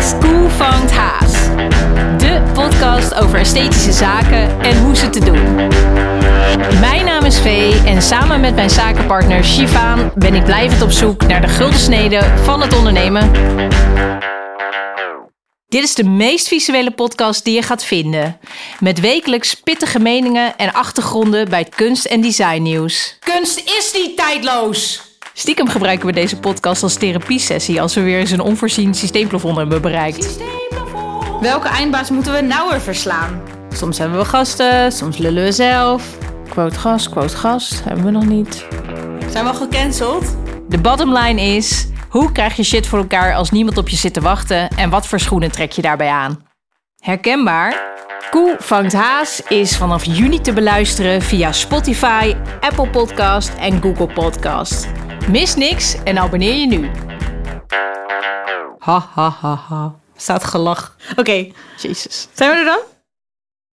is Koe vangt Haas. De podcast over esthetische zaken en hoe ze te doen. Mijn naam is Vee en samen met mijn zakenpartner Shivaan ben ik blijvend op zoek naar de gulden snede van het ondernemen. Dit is de meest visuele podcast die je gaat vinden. Met wekelijks pittige meningen en achtergronden bij kunst- en designnieuws. Kunst is niet tijdloos. Stiekem gebruiken we deze podcast als therapiesessie als we weer eens een onvoorzien systeemplafond hebben bereikt. Welke eindbaas moeten we nou weer verslaan? Soms hebben we gasten, soms lullen we zelf. Quote gast, quote gast, hebben we nog niet. Zijn we al gecanceld? De bottom line is, hoe krijg je shit voor elkaar als niemand op je zit te wachten en wat voor schoenen trek je daarbij aan? Herkenbaar? Koe vangt haas is vanaf juni te beluisteren via Spotify, Apple Podcast en Google Podcast. Mis niks en abonneer je nu. Ha ha ha ha. Staat gelach. Oké, Jezus. zijn we er dan?